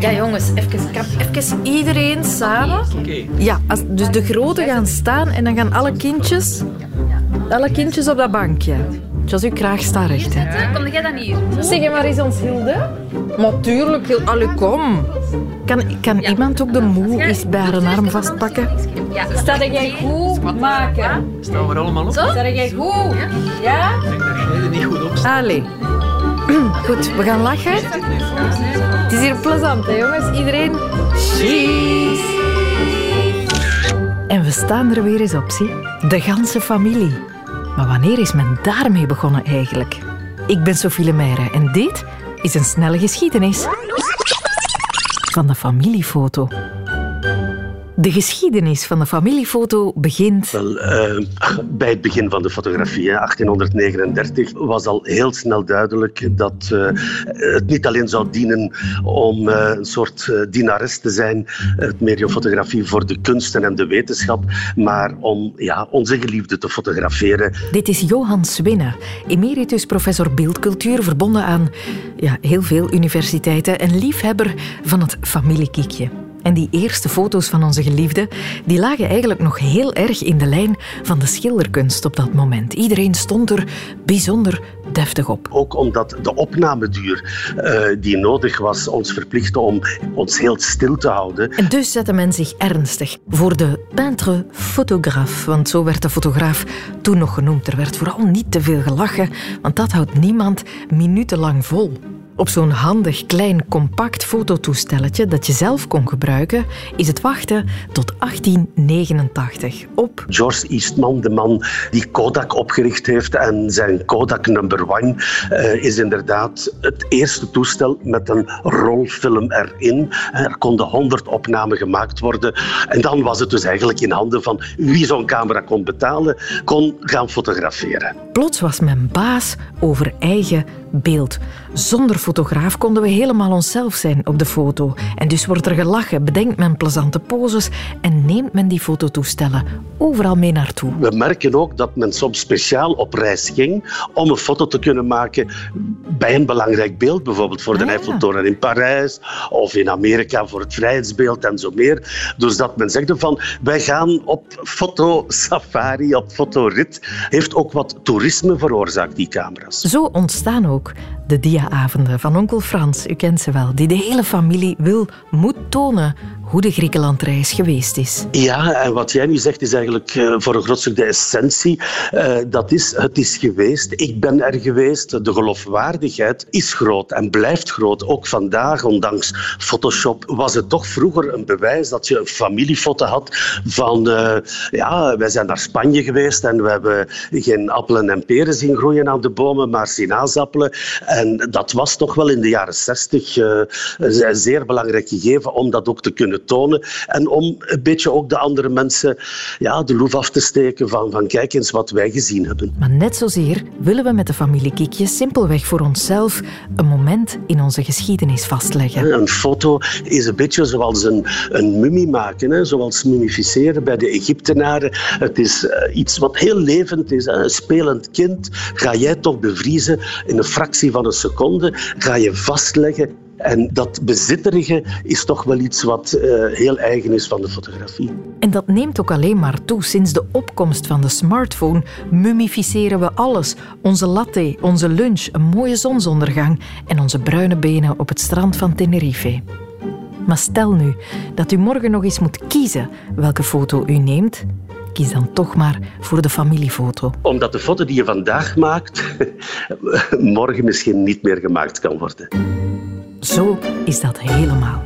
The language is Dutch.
Ja, jongens, even, kan even iedereen samen. Oké. Ja, als, dus de grote gaan staan en dan gaan alle kindjes, alle kindjes op dat bankje. Zoals u graag staat recht. Hè. Kom jij dan hier? Zeg maar eens ons Hilde. Natuurlijk, Hilde. Allee, kom. Kan, kan iemand ook de moe eens bij haar arm vastpakken? Ja. Sta jij goed maken? Staan we er allemaal op? Sta jij goed? Ja? Ik denk dat René niet goed op staat. Allee. Goed, we gaan lachen. Het is hier plezant, hè, jongens? Iedereen. Cheese. En we staan er weer eens op, zie. De ganse familie. Maar wanneer is men daarmee begonnen eigenlijk? Ik ben Sophie Lemaire en dit is een snelle geschiedenis van de familiefoto. De geschiedenis van de familiefoto begint Wel, eh, bij het begin van de fotografie, hè, 1839, was al heel snel duidelijk dat eh, het niet alleen zou dienen om eh, een soort dienares te zijn, het mediumfotografie voor de kunsten en de wetenschap, maar om ja, onze geliefde te fotograferen. Dit is Johan Swinne, emeritus professor beeldcultuur, verbonden aan ja, heel veel universiteiten en liefhebber van het familiekiekje. En die eerste foto's van onze geliefde, die lagen eigenlijk nog heel erg in de lijn van de schilderkunst op dat moment. Iedereen stond er bijzonder deftig op. Ook omdat de opnameduur eh, die nodig was ons verplichtte om ons heel stil te houden. En dus zette men zich ernstig voor de peintre fotograaf, want zo werd de fotograaf toen nog genoemd. Er werd vooral niet te veel gelachen, want dat houdt niemand minutenlang vol. Op zo'n handig, klein, compact fototoestelletje dat je zelf kon gebruiken, is het wachten tot 1889 op George Eastman, de man die Kodak opgericht heeft en zijn Kodak number one eh, is inderdaad het eerste toestel met een rolfilm erin. Er konden honderd opnamen gemaakt worden en dan was het dus eigenlijk in handen van wie zo'n camera kon betalen, kon gaan fotograferen. Plots was men baas over eigen beeld. Zonder fotograaf konden we helemaal onszelf zijn op de foto. En dus wordt er gelachen, bedenkt men plezante poses en neemt men die fototoestellen overal mee naartoe. We merken ook dat men soms speciaal op reis ging om een foto te kunnen maken bij een belangrijk beeld, bijvoorbeeld voor de Ah. Eiffeltoren in Parijs of in Amerika voor het vrijheidsbeeld en zo meer. Dus dat men zegt van wij gaan op fotosafari, op fotorit, heeft ook wat toerisme veroorzaakt, die camera's. Zo ontstaan ook de dia-avonden van onkel Frans, u kent ze wel, die de hele familie wil, moet tonen hoe de Griekenlandreis geweest is. Ja, en wat jij nu zegt is eigenlijk eh, voor een groot stuk de essentie. Eh, dat is, het is geweest, ik ben er geweest. De geloofwaardigheid is groot en blijft groot. Ook vandaag, ondanks Photoshop, was het toch vroeger een bewijs dat je een familiefoto had van, eh, ja, wij zijn naar Spanje geweest en we hebben geen appelen en peren zien groeien aan de bomen, maar sinaasappelen. En dat was toch wel in de jaren zestig eh, een zeer belangrijk gegeven om dat ook te kunnen tonen. En om een beetje ook de andere mensen ja, de loef af te steken van, van kijk eens wat wij gezien hebben. Maar net zozeer willen we met de familie Kiekje simpelweg voor onszelf een moment in onze geschiedenis vastleggen. Een foto is een beetje zoals een, een mummie maken, hè? zoals mummificeren bij de Egyptenaren. Het is eh, iets wat heel levend is. Een spelend kind ga jij toch bevriezen in een fractie van een seconde, ga je vastleggen. En dat bezitterige is toch wel iets wat eh, heel eigen is van de fotografie. En dat neemt ook alleen maar toe. Sinds de opkomst van de smartphone mummificeren we alles. Onze latte, onze lunch, een mooie zonsondergang en onze bruine benen op het strand van Tenerife. Maar stel nu dat u morgen nog eens moet kiezen welke foto u neemt. Kies dan toch maar voor de familiefoto. Omdat de foto die je vandaag maakt, morgen misschien niet meer gemaakt kan worden. Zo is dat helemaal.